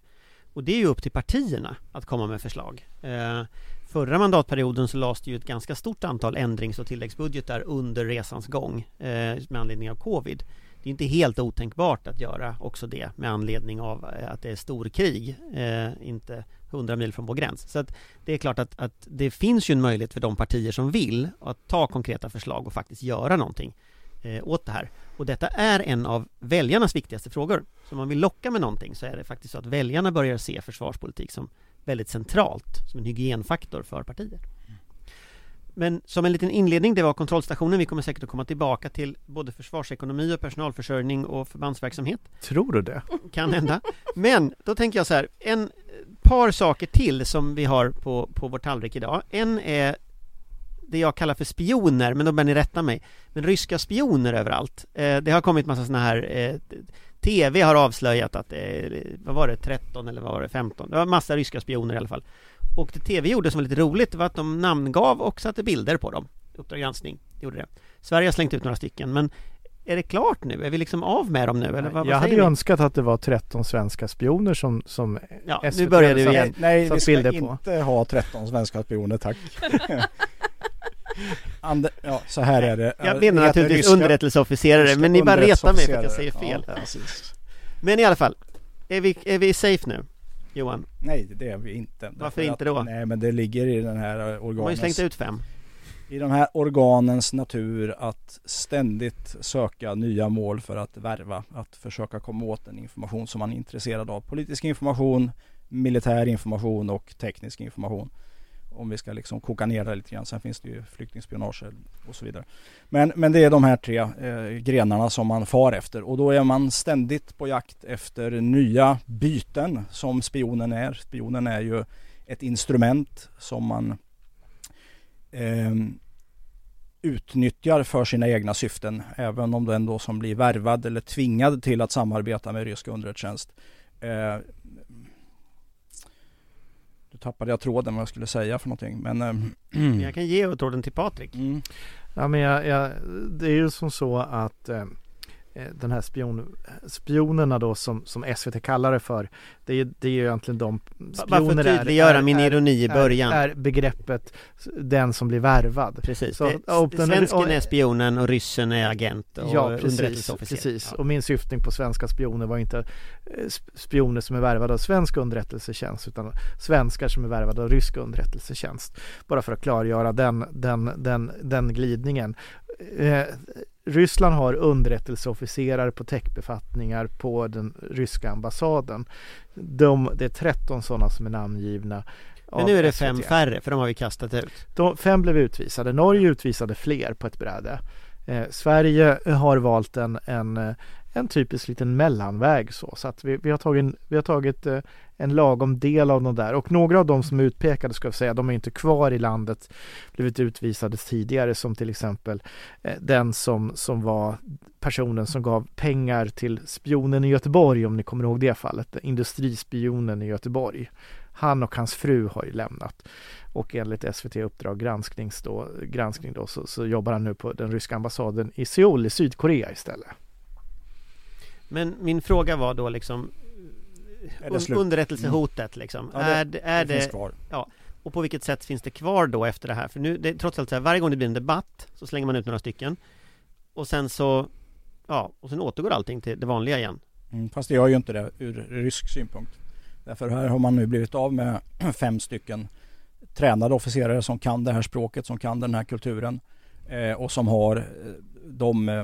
Och det är ju upp till partierna att komma med förslag. Eh, Förra mandatperioden så lades det ju ett ganska stort antal ändrings och tilläggsbudgetar under resans gång eh, med anledning av covid. Det är inte helt otänkbart att göra också det med anledning av eh, att det är storkrig, eh, inte 100 mil från vår gräns. Så att det är klart att, att det finns ju en möjlighet för de partier som vill att ta konkreta förslag och faktiskt göra någonting åt det här. Och detta är en av väljarnas viktigaste frågor. Så om man vill locka med någonting så är det faktiskt så att väljarna börjar se försvarspolitik som väldigt centralt, som en hygienfaktor för partier. Men som en liten inledning, det var kontrollstationen. Vi kommer säkert att komma tillbaka till både försvarsekonomi och personalförsörjning och förbandsverksamhet. Tror du det? Kan hända. Men då tänker jag så här, en par saker till som vi har på, på vår tallrik idag. En är det jag kallar för spioner, men då bör ni rätta mig. Men ryska spioner överallt. Eh, det har kommit massa sådana här eh, TV har avslöjat att det eh, vad var det, 13 eller vad var det, 15? Det var massa ryska spioner i alla fall. Och det TV gjorde som var lite roligt var att de namngav och satte bilder på dem. Uppdrag granskning gjorde det. Sverige har slängt ut några stycken, men är det klart nu? Är vi liksom av med dem nu? Eller vad, jag vad hade säger ju ni? önskat att det var 13 svenska spioner som, som Ja, SVT nu började du satt- igen. Nej, satt vi ska bilder på. inte ha 13 svenska spioner, tack. <laughs> <laughs> Ander, ja, så här är det. Jag menar heter naturligtvis underrättelseofficerare, ryska men ni bara retar mig för att jag säger fel. Ja. Men i alla fall, är vi, är vi safe nu? Johan? Nej, det är vi inte. Varför Därför inte då? Att, nej, men det ligger i den här De har ju organens, slängt ut fem. i de här organens natur att ständigt söka nya mål för att värva. Att försöka komma åt den information som man är intresserad av. Politisk information, militär information och teknisk information. Om vi ska liksom koka ner det lite grann. Sen finns det ju flyktingspionage och så vidare. Men, men det är de här tre eh, grenarna som man far efter och då är man ständigt på jakt efter nya byten som spionen är. Spionen är ju ett instrument som man eh, utnyttjar för sina egna syften. Även om den då som blir värvad eller tvingad till att samarbeta med rysk underrättelsetjänst. Eh, nu tappade jag tråden vad jag skulle säga för någonting. Men, ehm, Jag kan ge tråden till Patrik. mm. Ja, men jag, jag, det är ju som så att eh, eh, den här spion, spionerna då som, som SVT kallar det för Det är, det är ju egentligen de spioner är- tydliggöra är- min ironi i början. Är, är begreppet den som blir värvad Precis. Så, och den- svensken och- är spionen och ryssen är agent och Ja precis, precis. Ja. och min syftning på svenska spioner var inte eh, sp- spioner som är värvade av svensk underrättelsetjänst utan svenskar som är värvade av rysk underrättelsetjänst. Bara för att klargöra den, den, den, den glidningen. Ryssland har underrättelseofficerare på techbefattningar på den ryska ambassaden. De, det är 13 sådana som är namngivna. Men nu är det SVT. fem färre, för de har vi kastat ut. De, fem blev utvisade. Norge utvisade fler på ett bräde. Eh, Sverige har valt en, en, en typisk liten mellanväg så, så att vi, vi har tagit, vi har tagit eh, en lagom del av de där och några av de som är utpekade ska jag säga, de är inte kvar i landet, blivit utvisade tidigare som till exempel eh, den som, som var personen som gav pengar till spionen i Göteborg om ni kommer ihåg det fallet, industrispionen i Göteborg. Han och hans fru har ju lämnat och enligt SVT Uppdrag granskning då, granskning då så, så jobbar han nu på den ryska ambassaden i Seoul i Sydkorea istället. Men min fråga var då liksom un-? Underrättelsehotet liksom. Ja, det- är, det- är det det, finns kvar. och på vilket sätt finns det kvar då efter det här? För nu, det är trots allt så här, varje gång det blir en debatt så slänger man ut några stycken och sen så, ja, och sen återgår allting till det vanliga igen. Mm, fast det gör ju inte det ur rysk synpunkt. Därför här har man nu blivit av med <clears throat> fem stycken tränade officerare som kan det här språket, som kan den här kulturen eh, och som har eh, de eh,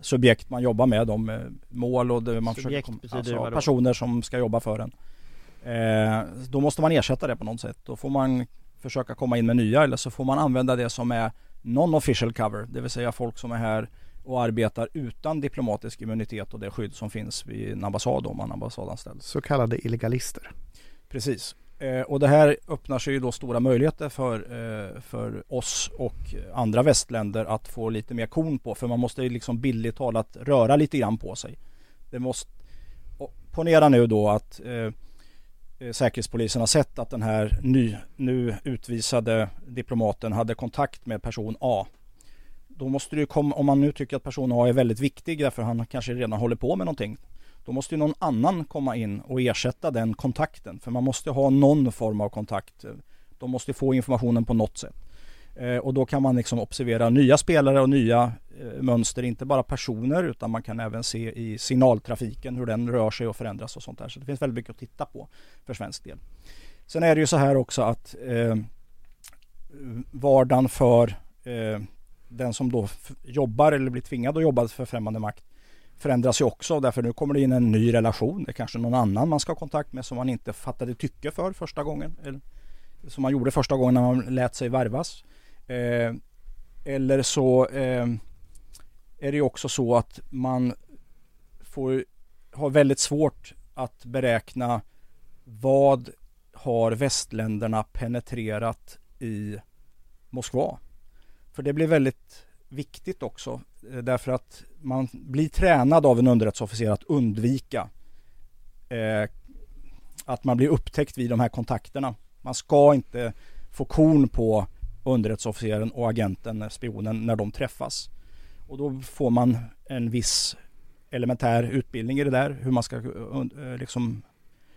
subjekt man jobbar med, de eh, mål och det man Subjekt försöker, betyder alltså, personer som ska jobba för en. Eh, då måste man ersätta det på något sätt. Då får man försöka komma in med nya eller så får man använda det som är non-official cover, det vill säga folk som är här och arbetar utan diplomatisk immunitet och det skydd som finns vid en ambassad om man är ambassadanställd. Så kallade illegalister. Precis. Eh, och det här öppnar sig ju då stora möjligheter för, eh, för oss och andra västländer att få lite mer kon på. För man måste ju liksom bildligt talat röra lite grann på sig. Det måste, och ponera nu då att eh, eh, Säkerhetspolisen har sett att den här ny, nu utvisade diplomaten hade kontakt med person A. Då måste det ju komma, om man nu tycker att person A är väldigt viktig därför han kanske redan håller på med någonting. Då måste ju någon annan komma in och ersätta den kontakten. För man måste ha någon form av kontakt. De måste få informationen på något sätt. Eh, och då kan man liksom observera nya spelare och nya eh, mönster. Inte bara personer utan man kan även se i signaltrafiken hur den rör sig och förändras och sånt där. Så det finns väldigt mycket att titta på för svensk del. Sen är det ju så här också att eh, vardagen för eh, den som då jobbar eller blir tvingad att jobba för främmande makt förändras ju också därför nu kommer det in en ny relation. Det är kanske någon annan man ska ha kontakt med som man inte fattade tycke för första gången. Eller, som man gjorde första gången när man lät sig värvas. Eh, eller så eh, är det ju också så att man får har väldigt svårt att beräkna vad har västländerna penetrerat i Moskva. För det blir väldigt viktigt också eh, därför att man blir tränad av en underrättelseofficer att undvika eh, att man blir upptäckt vid de här kontakterna. Man ska inte få korn på underrättelseofficeren och agenten, eh, spionen, när de träffas. Och då får man en viss elementär utbildning i det där, hur man ska eh, liksom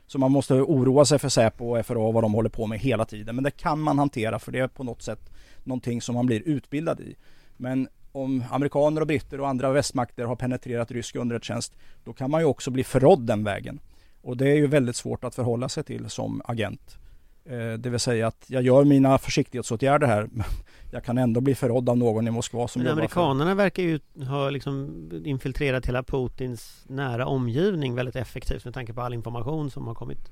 så man måste oroa sig för Säpo och FRA och vad de håller på med hela tiden. Men det kan man hantera för det är på något sätt någonting som man blir utbildad i. Men om amerikaner och britter och andra västmakter har penetrerat rysk underrättelsetjänst då kan man ju också bli förrådd den vägen. Och det är ju väldigt svårt att förhålla sig till som agent. Eh, Det vill säga att jag gör mina försiktighetsåtgärder här men <laughs> jag kan ändå bli förrådd av någon i Moskva som Men jobbar för... amerikanerna verkar ju ha liksom infiltrerat hela Putins nära omgivning väldigt effektivt med tanke på all information som har kommit.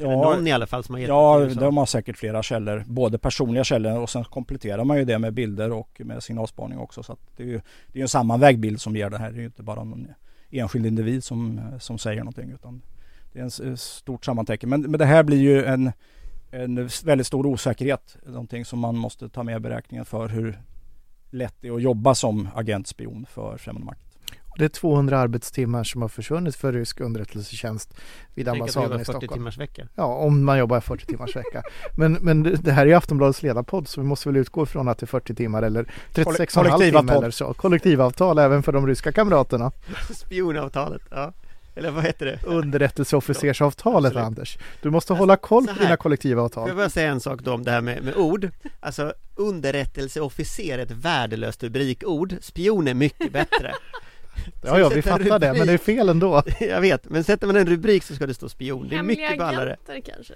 Eller Ja, någon i alla fall som har gett Ja, de har säkert flera källor. Både personliga källor och sen kompletterar man ju det med bilder och med signalspaning också. Så det är ju det är en sammanvägd bild som ger det här. Det är ju inte bara någon enskild individ som, som säger någonting utan det är en stort sammantecken. Men, men det här blir ju en, en väldigt stor osäkerhet. Någonting som man måste ta med i beräkningen för hur lätt det är att jobba som agentspion för främmande makt. Det är 200 arbetstimmar som har försvunnit för rysk underrättelsetjänst vid ambassaden i 40 Stockholm. timmars vecka. Ja, om man jobbar 40 timmars vecka. Men, men det här är ju Aftonbladets ledarpodd så vi måste väl utgå ifrån att det är 40 timmar eller 36,5 timmar kollektivavtal. eller så. Kollektivavtal även för de ryska kamraterna. <laughs> Spionavtalet, ja. Eller vad heter det? Underrättelseofficersavtalet Absolut. Anders. Du måste hålla koll på dina Får kollektivavtal. jag bara säga en sak då om det här med, med ord? Alltså underrättelseofficer är ett värdelöst rubrikord. Spion är mycket bättre. <laughs> Ja, ja, vi fattar det, men det är fel ändå. <laughs> Jag vet, men sätter man en rubrik så ska det stå spion. Det är Hemliga mycket ballare. agenter kanske?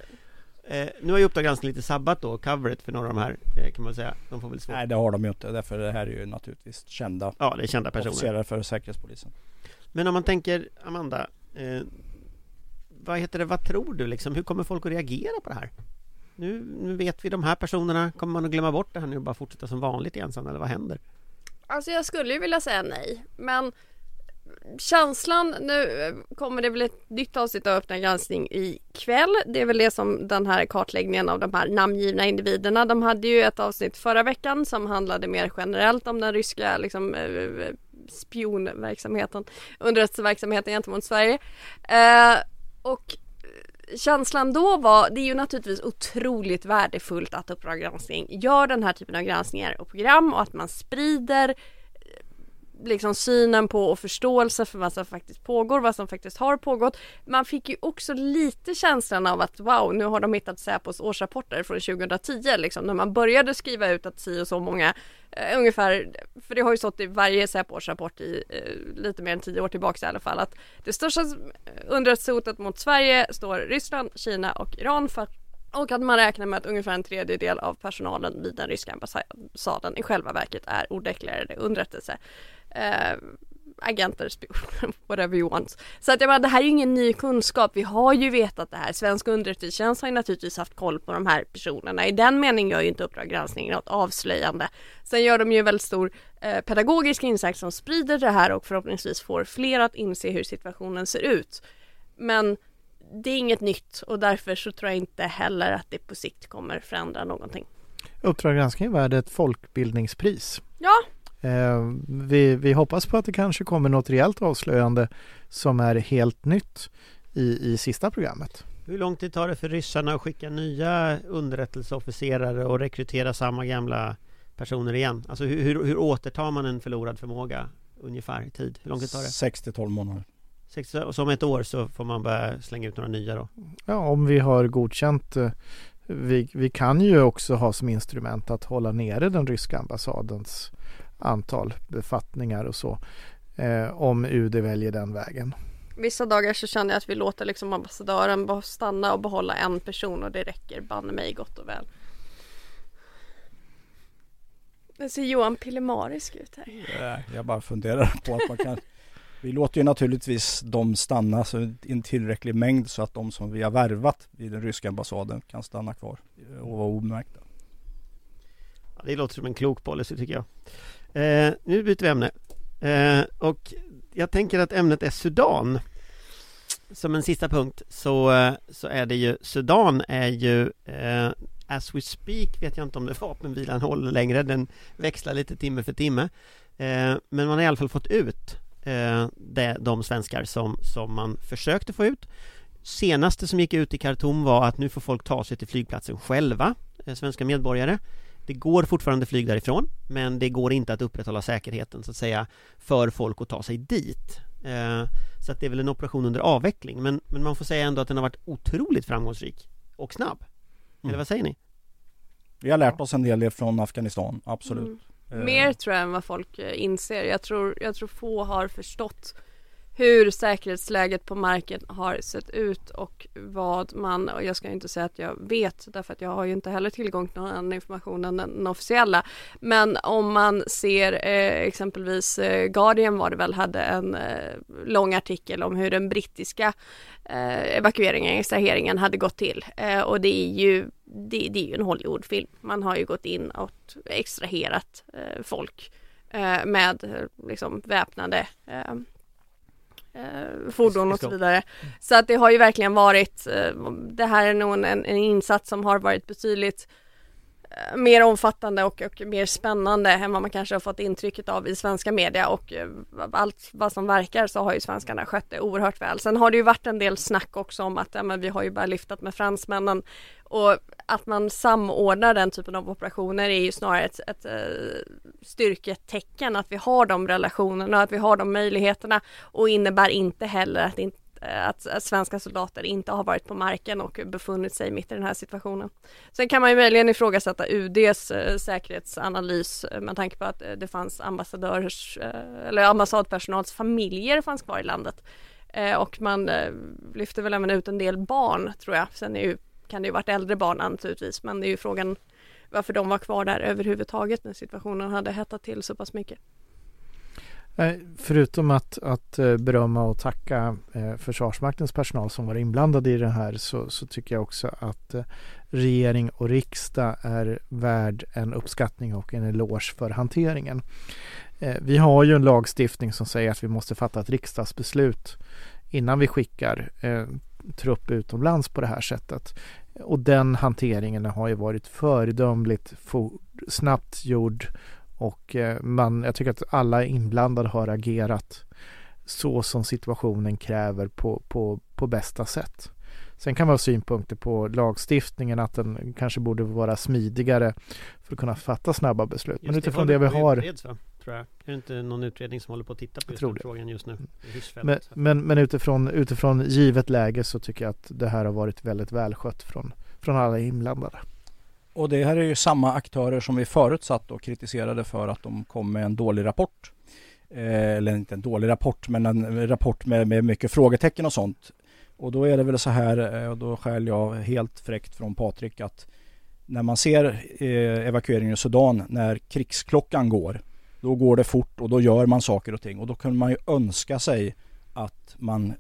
Eh, nu har ju Uppdrag granskning lite sabbat då, coveret för några av de här eh, kan man säga. De får väl svårt. Nej det har de ju inte därför det här är ju naturligtvis kända Ja, det är kända personer. officerare för Säkerhetspolisen. Men om man tänker, Amanda, eh, vad heter det, vad tror du liksom? Hur kommer folk att reagera på det här? Nu, nu vet vi de här personerna, kommer man att glömma bort det här nu och bara fortsätta som vanligt igen sen, eller vad händer? Alltså jag skulle ju vilja säga nej, men känslan, nu eh, kommer det väl ett nytt avsnitt av Öppna granskning ikväll. Det är väl det som den här kartläggningen av de här namngivna individerna. De hade ju ett avsnitt förra veckan som handlade mer generellt om den ryska liksom, eh, eh, spionverksamheten, underrättelseverksamheten gentemot Sverige. Eh, och känslan då var, det är ju naturligtvis otroligt värdefullt att Uppdrag granskning gör den här typen av granskningar och program och att man sprider liksom synen på och förståelse för vad som faktiskt pågår, vad som faktiskt har pågått. Man fick ju också lite känslan av att wow, nu har de hittat Säpos årsrapporter från 2010 liksom när man började skriva ut att si och så många eh, ungefär, för det har ju stått i varje Säpo årsrapport i eh, lite mer än tio år tillbaka i alla fall att det största underrättelsehotet mot Sverige står Ryssland, Kina och Iran för och att man räknar med att ungefär en tredjedel av personalen vid den ryska ambassaden i själva verket är odeklarerade underrättelse eh, agenter, <laughs> whatever you want. Så att jag menar, det här är ju ingen ny kunskap. Vi har ju vetat det här. Svensk underrättelsetjänst har ju naturligtvis haft koll på de här personerna. I den meningen gör ju inte Uppdrag granskning något avslöjande. Sen gör de ju en väldigt stor eh, pedagogisk insats som sprider det här och förhoppningsvis får fler att inse hur situationen ser ut. Men det är inget nytt och därför så tror jag inte heller att det på sikt kommer förändra någonting. Uppdrag granskning är värd ett folkbildningspris. Ja, vi, vi hoppas på att det kanske kommer något rejält avslöjande som är helt nytt i, i sista programmet. Hur lång tid tar det för ryssarna att skicka nya underrättelseofficerare och rekrytera samma gamla personer igen? Alltså hur, hur, hur återtar man en förlorad förmåga ungefär i tid? Hur lång tid tar det? 6 till 12 månader. Och så om ett år så får man börja slänga ut några nya då? Ja, om vi har godkänt eh, vi, vi kan ju också ha som instrument att hålla nere den ryska ambassadens antal befattningar och så. Eh, om UD väljer den vägen. Vissa dagar så känner jag att vi låter liksom ambassadören stanna och behålla en person och det räcker banne mig gott och väl. Det ser Johan pillemarisk ut här. Jag bara funderar på att man kan Vi låter ju naturligtvis dem stanna så i en tillräcklig mängd så att de som vi har värvat vid den ryska ambassaden kan stanna kvar och vara omärkta. Ja, det låter som en klok policy tycker jag. Eh, nu byter vi ämne. Eh, och jag tänker att ämnet är Sudan. Som en sista punkt så, eh, så är det ju Sudan är ju eh, As we speak vet jag inte om det vapenvilan håller längre Den växlar lite timme för timme eh, Men man har i alla fall fått ut eh, det, de svenskar som, som man försökte få ut Senaste som gick ut i Khartoum var att nu får folk ta sig till flygplatsen själva eh, Svenska medborgare det går fortfarande flyg därifrån men det går inte att upprätthålla säkerheten så att säga för folk att ta sig dit. Eh, så att det är väl en operation under avveckling men, men man får säga ändå att den har varit otroligt framgångsrik och snabb. Mm. Eller vad säger ni? Vi har lärt oss en del från Afghanistan, absolut. Mm. Eh. Mer tror jag än vad folk eh, inser. Jag tror, jag tror få har förstått hur säkerhetsläget på marken har sett ut och vad man, och jag ska inte säga att jag vet därför att jag har ju inte heller tillgång till någon annan information än den officiella. Men om man ser eh, exempelvis eh, Guardian var det väl hade en eh, lång artikel om hur den brittiska eh, evakueringen, extraheringen hade gått till eh, och det är ju det, det, är ju en Hollywoodfilm. Man har ju gått in och extraherat eh, folk eh, med liksom väpnade eh, eh, fordon och så vidare. Så att det har ju verkligen varit, eh, det här är nog en, en insats som har varit betydligt eh, mer omfattande och, och, mer spännande än vad man kanske har fått intrycket av i svenska media och allt vad som verkar så har ju svenskarna skött det oerhört väl. Sen har det ju varit en del snack också om att ja, men vi har ju bara lyftat med fransmännen och att man samordnar den typen av operationer är ju snarare ett, ett, ett styrketecken att vi har de relationerna, att vi har de möjligheterna och innebär inte heller att, eh, att, att svenska soldater inte har varit på marken och befunnit sig mitt i den här situationen. Sen kan man ju möjligen ifrågasätta UDs eh, säkerhetsanalys med tanke på att det fanns ambassadörers eller ambassadpersonals familjer fanns kvar i landet. och man lyfter väl även ut en del barn tror jag. Sen är ju kan det ju varit äldre barn naturligtvis men det är ju frågan varför de var kvar där överhuvudtaget när situationen hade hettat till så pass mycket. Eh, förutom att, att eh, berömma och tacka eh, Försvarsmaktens personal som var inblandade i det här så, så tycker jag också att regering och riksdag är värd en uppskattning och en eloge för hanteringen. Vi har ju en lagstiftning som säger att vi måste fatta ett riksdagsbeslut innan vi skickar trupp utomlands på det här sättet. Och den hanteringen har ju varit föredömligt fo- snabbt gjord och eh, man, jag tycker att alla inblandade har agerat så som situationen kräver på, på, på bästa sätt. Sen kan man ha synpunkter på lagstiftningen att den kanske borde vara smidigare för att kunna fatta snabba beslut. Men Just utifrån det, vi på att har? Tror jag. Är det inte någon utredning som håller på att titta på just tror den det. frågan just nu? Hirschfeldt, men, men, men utifrån, utifrån givet läge så tycker jag att det här har varit väldigt välskött från, från alla inblandade. Och det här är ju samma aktörer som vi förutsatt och kritiserade för att de kom med en dålig rapport. Eh, eller inte en dålig rapport, men en rapport med, med mycket frågetecken och sånt. Och då är det väl så här, eh, och då skäl jag helt fräckt från Patrik att när man ser eh, evakueringen i Sudan när krigsklockan går, då går det fort och då gör man saker och ting. Och då kunde man ju önska sig att man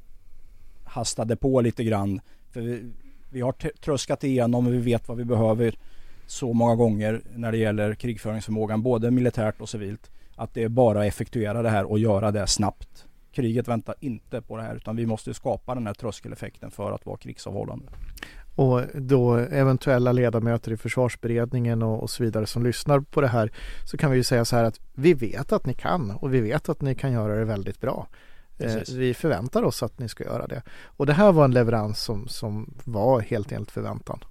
hastade på lite grann. För vi, vi har tröskat igenom och vi vet vad vi behöver så många gånger när det gäller krigföringsförmågan, både militärt och civilt. Att det är bara att effektuera det här och göra det snabbt. Kriget väntar inte på det här utan vi måste skapa den här tröskeleffekten för att vara krigsavhållande. Och då eventuella ledamöter i försvarsberedningen och, och så vidare som lyssnar på det här så kan vi ju säga så här att vi vet att ni kan och vi vet att ni kan göra det väldigt bra. Eh, vi förväntar oss att ni ska göra det. Och det här var en leverans som, som var helt enligt förväntan.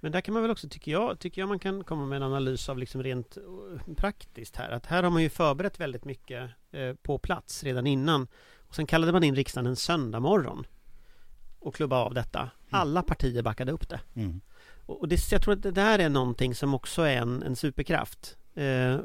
Men där kan man väl också, tycker jag, tycker jag man kan komma med en analys av liksom rent eh, praktiskt här. Att här har man ju förberett väldigt mycket eh, på plats redan innan. Och sen kallade man in riksdagen en söndag morgon och klubba av detta. Alla partier backade upp det. Mm. Och och det, jag tror att det där är någonting som också är en, en superkraft. Eh,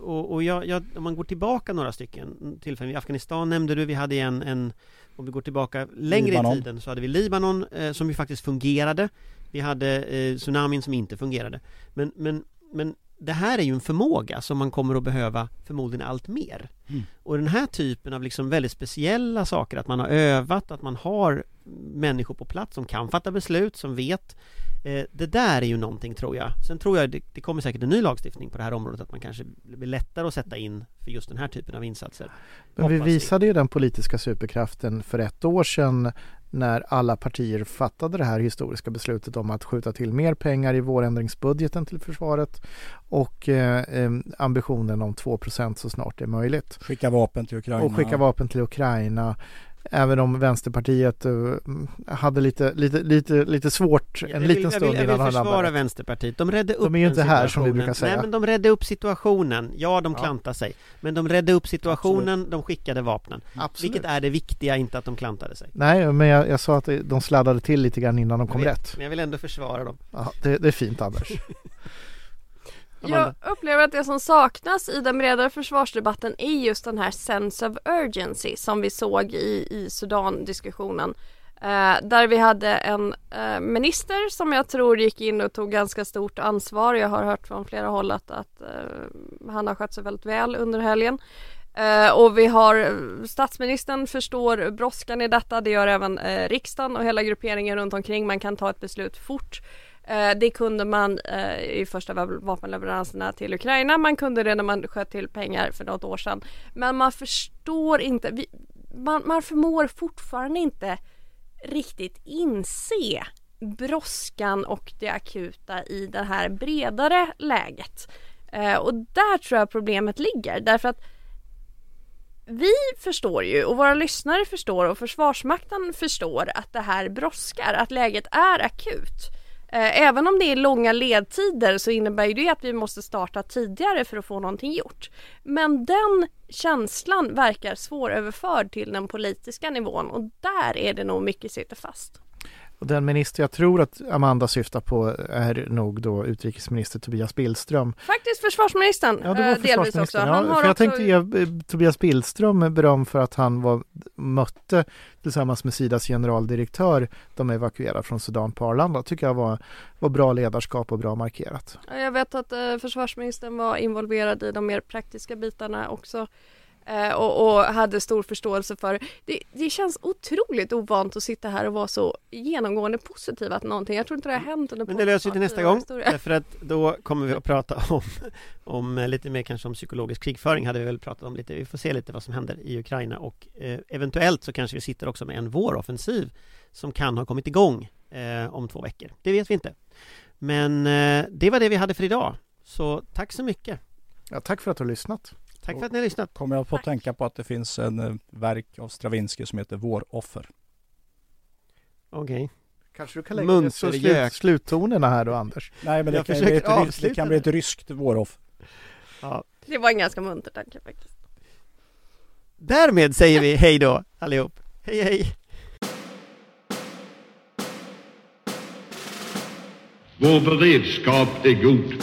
och och jag, jag, om man går tillbaka några stycken tillfällen, i Afghanistan nämnde du, vi hade en, en om vi går tillbaka längre Libanon. i tiden så hade vi Libanon eh, som ju faktiskt fungerade. Vi hade eh, tsunamin som inte fungerade. Men, men, men det här är ju en förmåga som man kommer att behöva förmodligen allt mer. Mm. Och den här typen av liksom väldigt speciella saker, att man har övat, att man har människor på plats som kan fatta beslut, som vet eh, Det där är ju någonting tror jag. Sen tror jag det, det kommer säkert en ny lagstiftning på det här området att man kanske blir lättare att sätta in för just den här typen av insatser. Men vi visade ju den politiska superkraften för ett år sedan när alla partier fattade det här historiska beslutet om att skjuta till mer pengar i vårändringsbudgeten till försvaret och eh, ambitionen om 2% så snart det är möjligt. Skicka vapen till Ukraina. Och skicka vapen till Ukraina. Även om Vänsterpartiet eh, hade lite, lite, lite, lite svårt en Jag liten vill, jag stund vill, jag innan vill han försvara. Vänsterpartiet. De redde upp De är ju inte här, som vi brukar säga. Nej men de redde upp situationen. Ja, de klantade sig. Men de redde upp situationen, de skickade vapnen. Absolut. Vilket är det viktiga, inte att de klantade sig. Nej, men jag, jag sa att de sladdade till lite grann innan de kom vet, rätt. Men jag vill ändå försvara dem. Ja, det, det är fint Anders. <laughs> Amanda. Jag upplever att det som saknas i den bredare försvarsdebatten är just den här sense of urgency som vi såg i, i Sudan-diskussionen. Eh, där vi hade en eh, minister som jag tror gick in och tog ganska stort ansvar. Jag har hört från flera håll att, att eh, han har skött sig väldigt väl under helgen. Eh, och vi har eh, statsministern förstår brådskan i detta, det gör även eh, riksdagen och hela grupperingen runt omkring. Man kan ta ett beslut fort. Eh, det kunde man eh, i första vapenleveranserna till Ukraina, man kunde det när man sköt till pengar för något år sedan. Men man förstår inte, vi, man, man förmår fortfarande inte riktigt inse brådskan och det akuta i det här bredare läget. Eh, och där tror jag problemet ligger därför att vi förstår ju och våra lyssnare förstår och Försvarsmakten förstår att det här brådskar, att läget är akut. Eh, även om det är långa ledtider så innebär det att vi måste starta tidigare för att få någonting gjort. Men den känslan verkar svåröverförd till den politiska nivån och där är det nog mycket sitter fast. Och den minister jag tror att Amanda syftar på är nog då utrikesminister Tobias Billström. Faktiskt försvarsministern Ja, det var eh, delvis också. Han Ja, för jag också... tänkte ge eh, Tobias Billström beröm för att han var, mötte tillsammans med Sidas generaldirektör de evakuerade från Sudan på Arlanda. tycker jag var, var bra ledarskap och bra markerat. Ja, Jag vet att eh, försvarsministern var involverad i de mer praktiska bitarna också. Eh, och, och hade stor förståelse för det. Det känns otroligt ovant att sitta här och vara så genomgående positiva till någonting. Jag tror inte det har hänt under Men det löser vi till nästa gång. Därför att då kommer vi att prata om, om lite mer kanske om psykologisk krigföring hade vi väl pratat om lite Vi får se lite vad som händer i Ukraina och eh, eventuellt så kanske vi sitter också med en våroffensiv Som kan ha kommit igång eh, om två veckor Det vet vi inte Men eh, det var det vi hade för idag Så tack så mycket Ja, tack för att du har lyssnat. Tack för att ni har lyssnat Kommer jag på att Tack. tänka på att det finns en eh, verk av Stravinsky som heter Våroffer. Okej Kanske du kan lägga som slut, sluttonerna här då Anders? Nej men det kan, bli ett, det kan bli det. ett ryskt våroffer. ja. Det var en ganska munter tanke faktiskt. Därmed säger vi hej då allihop Hej hej Vår beredskap är god.